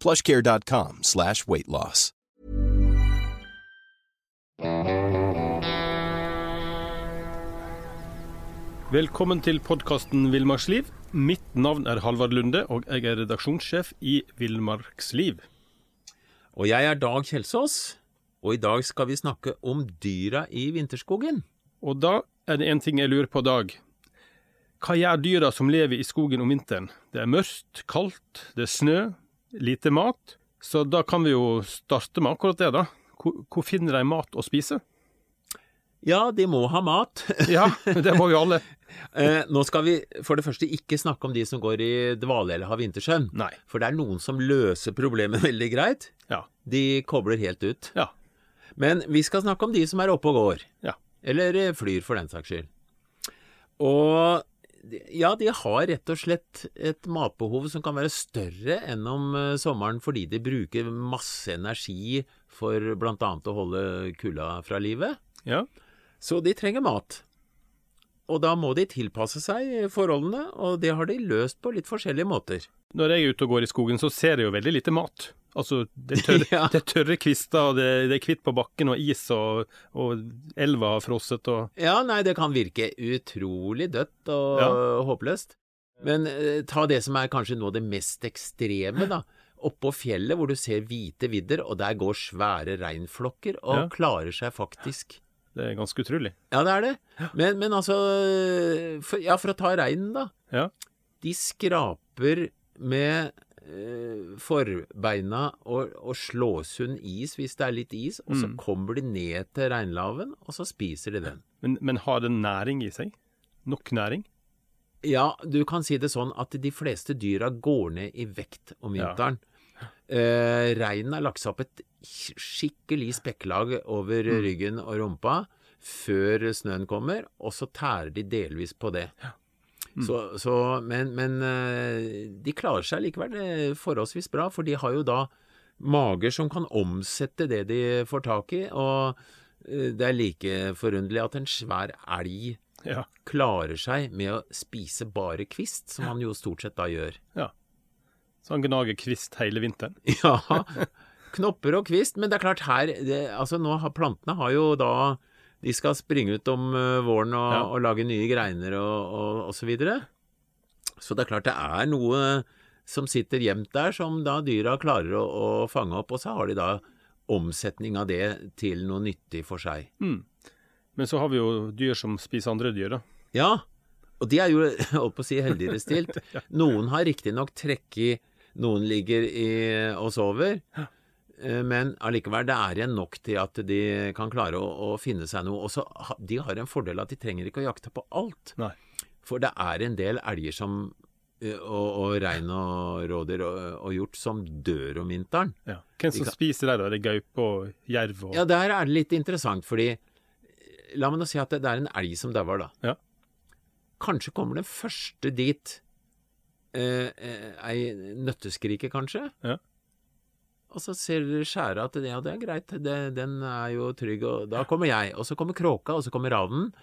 plushcare.com slash weightloss. Velkommen til podkasten Villmarksliv. Mitt navn er Halvard Lunde, og jeg er redaksjonssjef i Villmarksliv. Og jeg er Dag Kjelsås, og i dag skal vi snakke om dyra i vinterskogen. Og da er det en ting jeg lurer på, Dag. Hva gjør dyra som lever i skogen om vinteren? Det er mørkt, kaldt, det er snø, lite mat. Så da kan vi jo starte med akkurat det, da. Hvor, hvor finner de mat å spise? Ja, de må ha mat. Ja, det må jo alle. Eh, nå skal vi for det første ikke snakke om de som går i dvale eller har vintersøvn. Nei. For det er noen som løser problemet veldig greit. Ja. De kobler helt ut. Ja. Men vi skal snakke om de som er oppe og går. Ja. Eller eh, flyr, for den saks skyld. Og ja, de har rett og slett et matbehov som kan være større enn om eh, sommeren, fordi de bruker masse energi for bl.a. å holde kulda fra livet. ja. Så de trenger mat. Og da må de tilpasse seg forholdene, og det har de løst på litt forskjellige måter. Når jeg er ute og går i skogen, så ser jeg jo veldig lite mat. Altså, det er tørre, Ja. det er tørre kvister, det, det er hvitt på bakken, og is, og, og elva har frosset, og Ja, nei, det kan virke utrolig dødt og Ja. håpløst. Men eh, ta det som er kanskje noe av det mest ekstreme, da. Oppå fjellet hvor du ser hvite vidder, og der går svære reinflokker og Ja. klarer seg faktisk. det er ganske utrolig. Ja, det er det. Men, men altså for, Ja, for å ta reinen, da. Ja. De skraper med forbeina og, og hun is hvis det er litt is, og så Mm. kommer de ned til reinlaven, og så spiser de den. Men, men har den næring i seg? Nok næring? Ja, du kan si det sånn at de fleste dyra går ned i vekt om Ja. vinteren. Eh, reinen har lagt seg opp et skikkelig spekklag over Mm. ryggen og rumpa før snøen kommer, og så tærer de delvis på det. Mm. Så, så, men men eh, de klarer seg likevel eh, forholdsvis bra, for de har jo da mager som kan omsette det de får tak i, og eh, det er like forunderlig at en svær elg Ja. klarer seg med å spise bare kvist, som han jo stort sett da gjør. ja. Så han gnager kvist hele vinteren? Ja, knopper og kvist, men det er klart her det, Altså nå har plantene har jo da De skal springe ut om eh, våren og, Ja. og lage nye greiner og, og, og så videre. Så det er klart det er noe som sitter gjemt der, som da dyra klarer å, å fange opp, og så har de da omsetning av det til noe nyttig for seg. Mm. Men så har vi jo dyr som spiser andre dyr, da. Ja, og de er jo, holdt på å si, heldigere stilt. Noen har riktignok trekk i Noen ligger i, og sover, eh, men allikevel, det er igjen nok til at de kan klare å, å finne seg noe. Også, de har en fordel at de trenger ikke å jakte på alt. Nei. For det er en del elger som eh, og, og rein og rådyr og, og hjort som dør om vinteren. Ja. Hvem som kan- spiser der, da? Det er gaupe og jerv og Ja, der er det litt interessant, fordi La meg nå si at det det er en elg som dauer, da. Ja. Kanskje kommer den første dit eh, eh, ei nøtteskrike, kanskje. Ja. Og så ser dere skjæret at det, ja, det er greit, det, den er jo trygg, og da kommer jeg. Og så kommer kråka, og så kommer ravnen.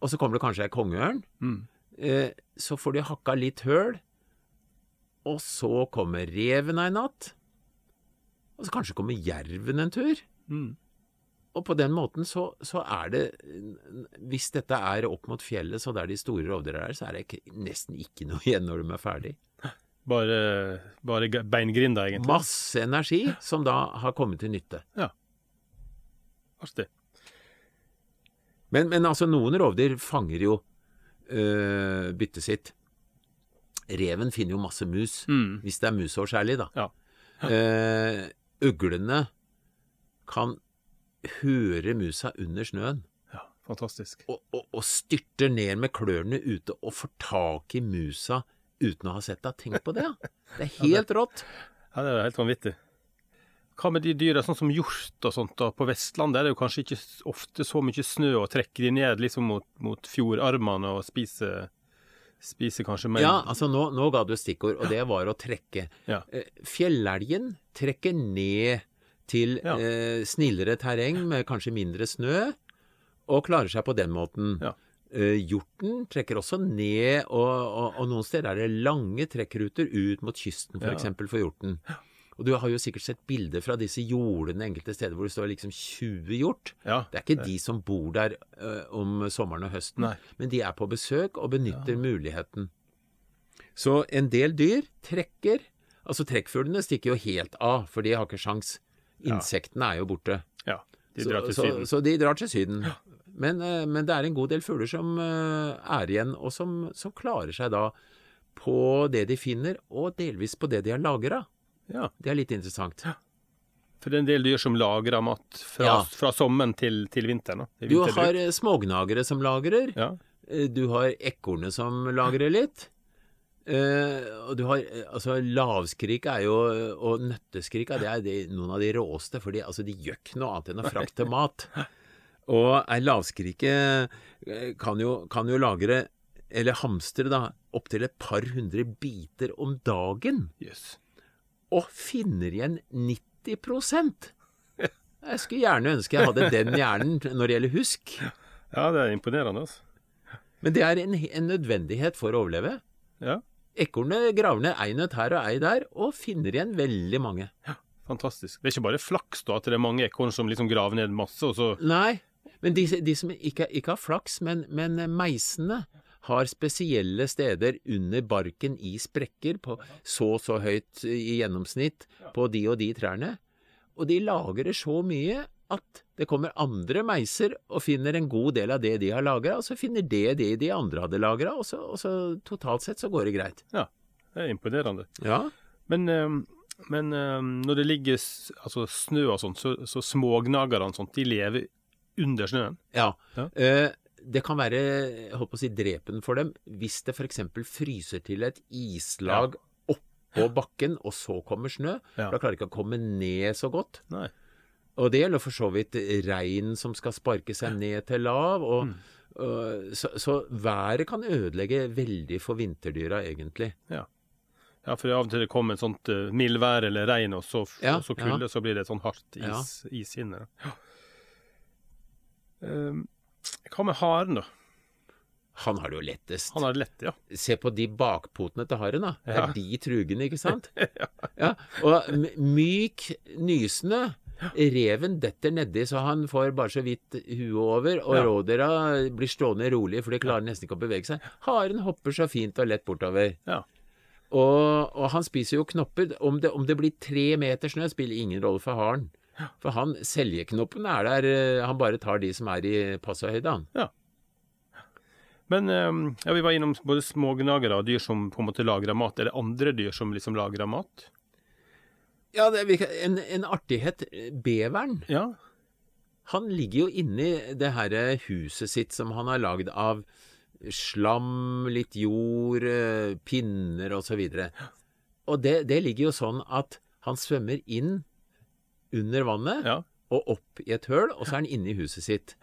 Og så kommer det kanskje ei kongeørn. mm. Eh, så får de hakka litt høl. Og så kommer reven ei natt. Og så kanskje kommer jerven en tur. Mm. Og på den måten så, så er det Hvis dette er opp mot fjellet, så der de store rovdyra er, så er det ikke, nesten ikke noe igjen når de er ferdig. Bare, bare beingrinda, egentlig. Masse energi som da har kommet til nytte. Ja. artig. Men, men altså, noen rovdyr fanger jo øh, byttet sitt. Reven finner jo masse mus, Mm. hvis det er musår særlig, da. Ja. Uh, uglene kan høre musa under snøen. Ja, fantastisk. og, og, og styrter ned med klørne ute og får tak i musa uten å ha sett henne. Tenk på det, ja. Det er helt rått. Ja, det er helt vanvittig. Hva med de dyra sånn som hjort og sånt da? På Vestlandet er det jo kanskje ikke ofte så mye snø, og trekker de ned liksom mot, mot fjordarmene og spiser, spiser kanskje mer Ja, altså nå, nå ga du et stikkord, og det var å trekke. Ja. Eh, Fjellelgen trekker ned til Ja. eh, snillere terreng med kanskje mindre snø, og klarer seg på den måten. Ja. Eh, hjorten trekker også ned, og, og, og noen steder er det lange trekkruter ut mot kysten, for Ja. eksempel for hjorten. Og du har jo sikkert sett bilder fra disse jordene enkelte steder hvor det står liksom 20 hjort. Ja, Det er ikke de som bor der uh, om sommeren og høsten, Nei. men de er på besøk og benytter muligheten. Så en del dyr trekker Altså trekkfuglene stikker jo helt av, for de har ikke sjans. Insektene er jo borte. ja. De drar til så, Syden. så de drar til Syden. Men, men det er en god del fugler som er igjen, og som, som klarer seg da på det de finner, og delvis på det de har lagra. Ja, Det er litt interessant. for det er en del dyr som lagrer mat fra, Ja. fra sommeren til, til vinteren. Du har ø, smågnagere som lagrer. ja. Eh, Du har ekornet som lagrer litt. Uh, og du har eh, altså Lavskrik er jo og nøtteskrik er, det er de, noen av de råeste, for altså, de gjør ikke noe annet enn å frakte mat. Og ei lavskrike eh, kan jo, kan jo lagre, eller hamstre, da, opptil et par hundre biter om dagen. Yes. Og finner igjen 90% Jeg skulle gjerne ønske jeg hadde den hjernen når det gjelder husk. Ja, det er imponerende, altså. Men det er en, en nødvendighet for å overleve. Ja, Ekornet graver ned ei nøtt her og ei der, og finner igjen veldig mange. Ja, fantastisk. Det er ikke bare flaks da, at det er mange ekorn som liksom graver ned masse, og så Nei, men de, de som ikke, ikke har flaks, men, men meisene har spesielle steder under barken i sprekker på så og så høyt i gjennomsnitt på de og de trærne. Og de lagrer så mye at det kommer andre meiser og finner en god del av det de har lagra, og så finner det det de andre hadde lagra, og, så- og så totalt sett så går det greit. Ja, det er imponerende. Ja, Men, eh, men eh, når det ligger altså, snø og sånt, så, så smågnagerne sånt, de lever under snøen. Ja. Ja. Eh, det kan være jeg håper å si, drepen for dem hvis det f.eks. fryser til et islag oppå bakken, og så kommer snø. Ja. Da klarer de ikke å komme ned så godt. Nei. Og det gjelder for så vidt rein som skal sparke seg ned til lav. Og, Mm. så, så været kan ødelegge veldig for vinterdyra, egentlig. Ja. Ja, for av og til det kommer et sånt uh, mildvær eller regn, og så, Ja, og så kulde, så blir det et sånn hardt Ja. is, ishinne. Ja. Um, hva med haren, da? Han har det jo lettest. Han har det lett, ja. Se på de bakpotene til haren, da. Det er Ja. de trugene, ikke sant? ja. Og myk, nysnø. Reven detter nedi så han får bare så vidt huet over, og Ja. rådyra blir stående rolig, for de klarer nesten ikke å bevege seg. Haren hopper så fint og lett bortover. Ja. Og, og han spiser jo knopper. Om det, om det blir tre meter snø, spiller ingen rolle for haren. For han, seljeknoppen er der, eh, han bare tar de som er i passe høyde, han. Men um, ja, vi var innom både smågnagere og dyr som på en måte lagrer mat. Er det andre dyr som liksom lagrer mat? Ja, det, er en, en artighet. Beveren. Ja. Han ligger jo inni det her huset sitt som han har lagd av slam, litt jord, pinner pinner og så. Og det, det ligger jo sånn at han svømmer inn under vannet ja. og opp i et høl, og så er han inne i huset sitt.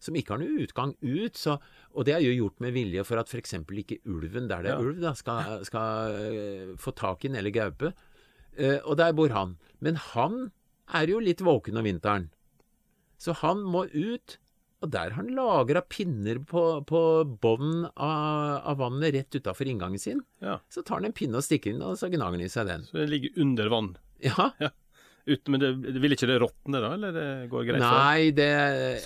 Som ikke har noe utgang ut. Så, og det er jo gjort med vilje for at f.eks. ikke ulven, der det er ulv, da, skal, skal uh, få tak i den eller gaupe. Uh, og der bor han. Men han er jo litt våken om vinteren. Så han må ut, og der har han lagra pinner på, på bånn av, av vannet rett utafor inngangen sin. ja. Så tar han en pinne og stikker inn, og så gnager han i seg den. Så det ligger under vann. Ja. Ja, Uten, men det, vil ikke det råtne, da? Eller det går greit? Nei, det,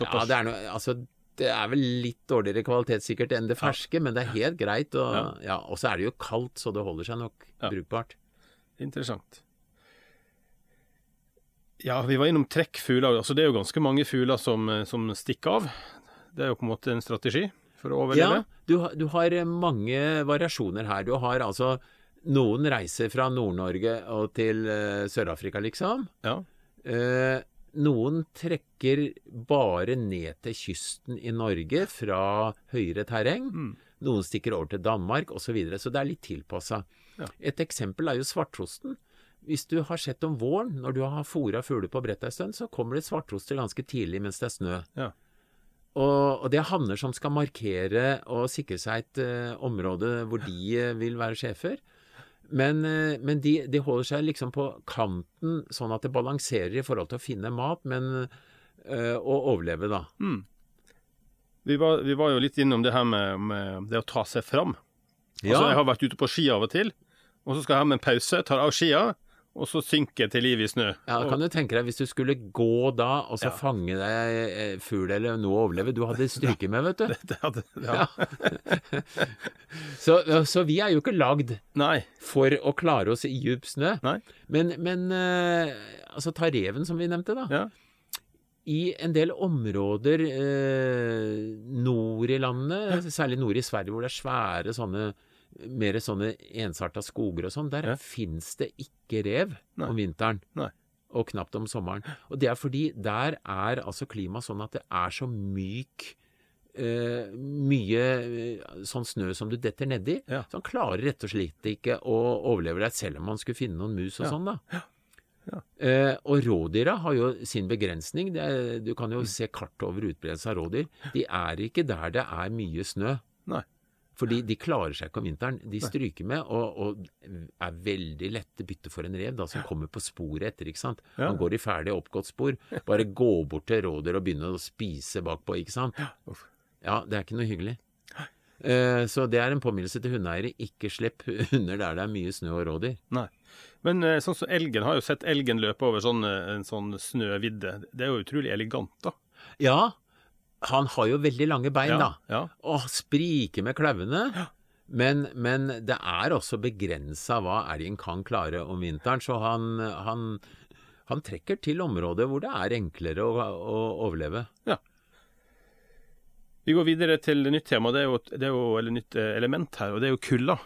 ja, det er noe Altså, det er vel litt dårligere kvalitet sikkert enn det ferske, men det er helt greit. Og, Ja. ja. og så er det jo kaldt, så det holder seg nok Ja. brukbart. Interessant. Ja, vi var innom trekkfugler. Altså, det er jo ganske mange fugler som, som stikker av. Det er jo på en måte en strategi for å overleve. Ja, du, du har mange variasjoner her. Du har altså Noen reiser fra Nord-Norge og til uh, Sør-Afrika, liksom. Ja. Uh, noen trekker bare ned til kysten i Norge fra høyere terreng. Mm. Noen stikker over til Danmark osv. Så, videre, så det er litt tilpassa. Ja. Et eksempel er jo svarttrosten. Hvis du har sett om våren, når du har fôra fugler på brettet en stund, så kommer det svarttroster ganske tidlig mens det er snø. Ja. Og, og det er hanner som skal markere og sikre seg et uh, område hvor de uh, vil være sjefer. Men, eh, men de, de holder seg liksom på kanten, sånn at det balanserer i forhold til å finne mat, men øh, å overleve, da. Mm. Vi, var, vi var jo litt innom det her med, med det å ta seg fram. Altså, jeg har vært ute på ski av og til, og så skal jeg ha med en pause, tar av skia, og så synke til liv i snø. Ja, kan du tenke deg hvis du skulle gå da, og så Ja. fange deg eh, fugl eller noe å overleve. Du hadde stryket med, vet du. det hadde, ja. Så, så vi er jo ikke lagd Nei. for å klare oss i djup snø. Nei. Men, men eh, altså ta reven som vi nevnte, da. Ja. I en del områder eh, nord i landet, særlig nord i Sverige, hvor det er svære sånne mer sånne ensarta skoger og sånn, der Ja. fins det ikke rev Nei. om vinteren. Nei. Og knapt om sommeren. Og det er fordi der er altså klimaet sånn at det er så myk eh, mye eh, sånn snø som du detter nedi. Ja. Så han klarer rett og slett ikke å overleve deg selv om han skulle finne noen mus og Ja. sånn, da. Ja. Eh, og rådyra har jo sin begrensning. Det er, du kan jo Mm. se kart over utbredelse av rådyr. De er ikke der det er mye snø. Nei. Fordi de klarer seg ikke om vinteren. De stryker med, og, og er veldig lette bytte for en rev, da, som kommer på sporet etter, ikke sant. Han går i ferdig oppgått spor. Bare gå bort til rådyr og begynne å spise bakpå, ikke sant. Ja, det er ikke noe hyggelig. Eh, så det er en påminnelse til hundeeiere. Ikke slipp hunder der det er mye snø og rådyr. Nei. Men eh, sånn som elgen, har jo sett elgen løpe over sånn, eh, en sånn snøvidde. Det er jo utrolig elegant, da. Ja, han har jo veldig lange bein, Ja, da. ja. Og spriker med klauene. Men, men det er også begrensa hva elgen kan klare om vinteren, så han, han, han trekker til områder hvor det er enklere å, å overleve. Vi går videre til nytt tema, det er jo, det er jo eller nytt eh, element her, og det er jo kulda.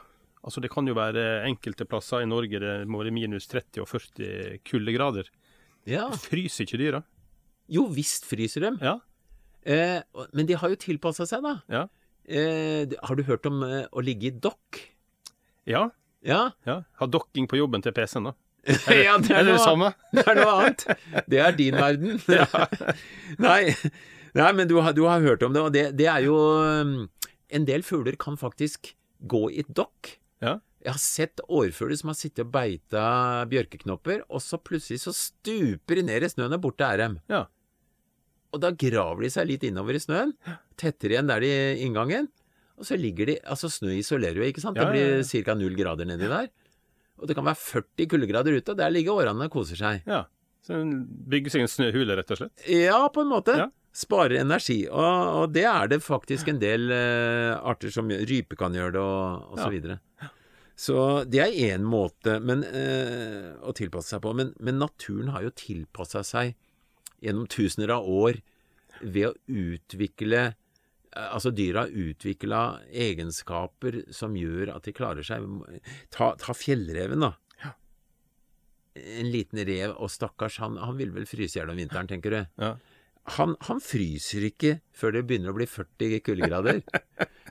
Altså Det kan jo være enkelte plasser i Norge det må være minus 30 og 40 kuldegrader. Ja. Fryser ikke dyra? Jo visst fryser dem, Ja. Eh, men de har jo tilpassa seg, da. Ja. Eh, har du hørt om eh, å ligge i dokk? Ja. Ja. ja. Ha dokking på jobben til PC-en, da. ja, det Er det det samme? Det er noe annet. Det er din verden. nei, nei, men du har, du har hørt om det, og det, det er jo um, En del fugler kan faktisk gå i dokk. Ja. Jeg har sett årfugler som har sittet og beita bjørkeknopper, og så plutselig så stuper de ned i snøen og borte er dem. Ja. Og da graver de seg litt innover i snøen, tetter igjen der de inngangen, og så ligger de Altså, snø isolerer jo, ikke sant? Det blir ca. null grader nedi der. Og det kan være 40 kuldegrader ute, og der ligger årene og koser seg. ja. Så hun bygger seg en snøhule, rett og slett. Ja, på en måte. Ja. Sparer energi. Og, og det er det faktisk en del uh, arter som. Rype kan gjøre det, og, og så Ja. videre. Så det er én måte men, uh, å tilpasse seg på. Men, men naturen har jo tilpassa seg gjennom tusener av år ved å utvikle eh, Altså, dyra har utvikla egenskaper som gjør at de klarer seg. Ta, ta fjellreven, da. En liten rev, og stakkars, han, han vil vel fryse i hjel om vinteren, tenker du. Ja. Han, han fryser ikke før det begynner å bli 40 kuldegrader.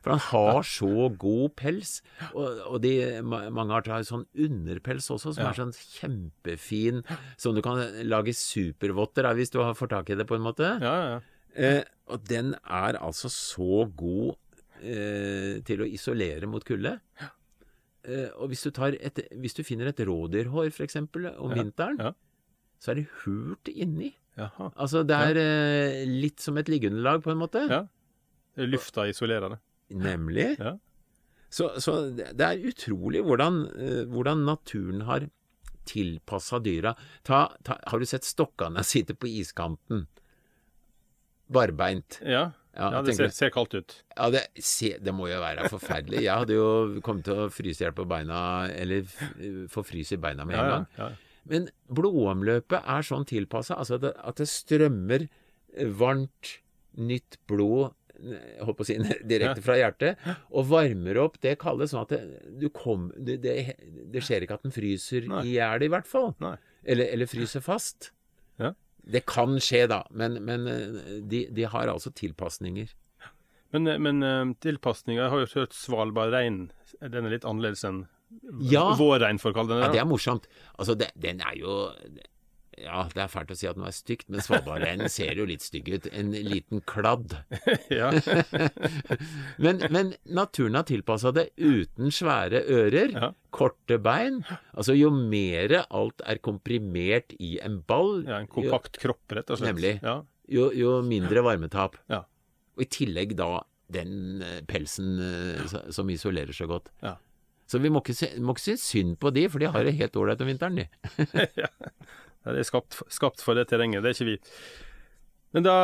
For han har så god pels. Og, og de, mange arter har sånn underpels også, som Ja. er sånn kjempefin, som du kan lage supervotter av hvis du har får tak i det, på en måte. Ja, ja, ja. Eh, og den er altså så god eh, til å isolere mot kulde. Eh, og hvis du, tar et, hvis du finner et rådyrhår, for eksempel, om vinteren, så er det hult inni. Jaha. Altså, det er eh, litt som et liggeunderlag, på en måte. Ja. Lufta isolerer det. Nemlig. Ja. Så, så det er utrolig hvordan, eh, hvordan naturen har tilpassa dyra. Ta, ta, har du sett stokkene sitte på iskanten? Barbeint. Ja, Ja, ja det ser, ser kaldt ut. Ja, det, se, det må jo være forferdelig. Jeg hadde jo kommet til å fryse i hjel på beina, eller få frys i beina med en ja, gang. Men blodomløpet er sånn tilpassa altså at, at det strømmer varmt, nytt blod holdt på å si, direkte fra hjertet, og varmer opp. Det kalles sånn at det, du kom, det, det, det skjer ikke at den fryser i hjel, i hvert fall. Eller, eller fryser fast. Ja. Det kan skje, da, men, men de, de har altså tilpasninger. Men, men tilpasninger Jeg har jo hørt Svalbard rein. Den er litt annerledes enn Ja. Vårrein, for å kalle den Ja, det. det er morsomt. Altså, det, den er jo Ja, det er fælt å si at den er stygt, men svalbardreinen ser jo litt stygg ut. En liten kladd. Men, men naturen har tilpassa det uten svære ører, Ja. korte bein. Altså jo mer alt er komprimert i en ball, ja, en kompakt kropp, rett og slett. Nemlig. Ja. jo, jo mindre varmetap. Ja. Og i tillegg da den eh, pelsen eh, som isolerer så godt. Ja. Så vi må ikke, se, må ikke si synd på de, for de har det helt ålreit om vinteren, de. Ja, Det er skapt, skapt for det terrenget, det er ikke vi. Men da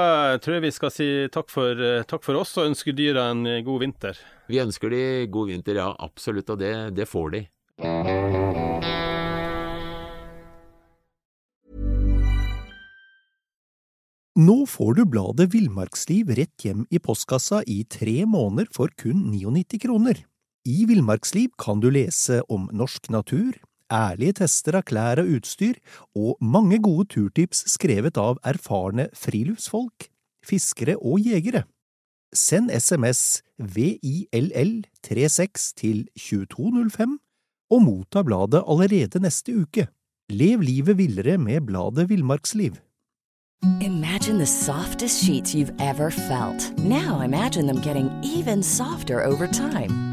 tror jeg vi skal si takk for, takk for oss og ønske dyra en god vinter. Vi ønsker de god vinter, ja absolutt, og det, det får de. Nå får du bladet Villmarksliv rett hjem i postkassa i tre måneder for kun 99 kroner. I Villmarksliv kan du lese om norsk natur, ærlige tester av klær og utstyr, og mange gode turtips skrevet av erfarne friluftsfolk, fiskere og jegere. Send SMS VILL36 til 2205 og motta bladet allerede neste uke. Lev livet villere med bladet Villmarksliv. Imagine the softest sheets you've ever felt. Now imagine them getting even softer over time.